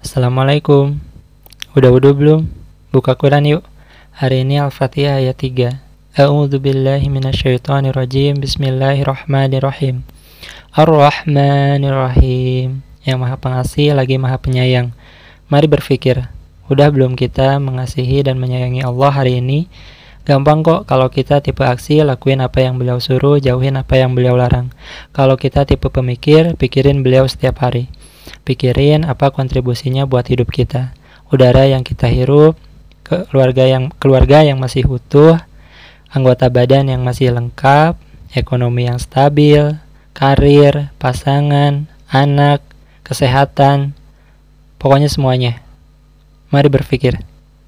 Assalamualaikum. Udah wudhu belum? Buka Quran yuk. Hari ini Al-Fatihah ayat 3. A'udzu billahi minasyaitonir rajim. Bismillahirrahmanirrahim. Ar-Rahmanirrahim. Yang Maha Pengasih lagi Maha Penyayang. Mari berpikir, udah belum kita mengasihi dan menyayangi Allah hari ini? Gampang kok kalau kita tipe aksi, lakuin apa yang beliau suruh, jauhin apa yang beliau larang. Kalau kita tipe pemikir, pikirin beliau setiap hari. Pikirin apa kontribusinya buat hidup kita. Udara yang kita hirup, keluarga yang keluarga yang masih utuh, anggota badan yang masih lengkap, ekonomi yang stabil, karir, pasangan, anak, kesehatan, pokoknya semuanya. Mari berpikir.